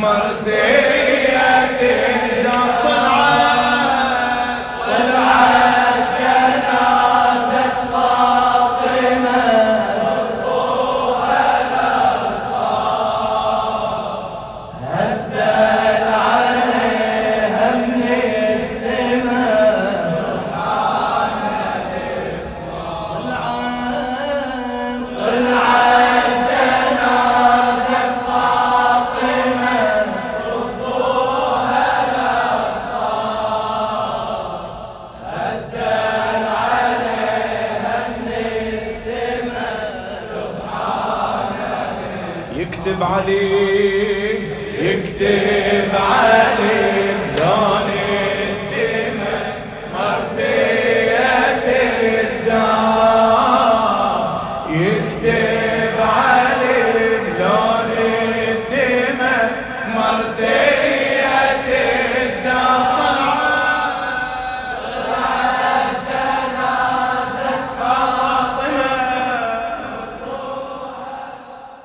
मर से يكتب عليه يكتب.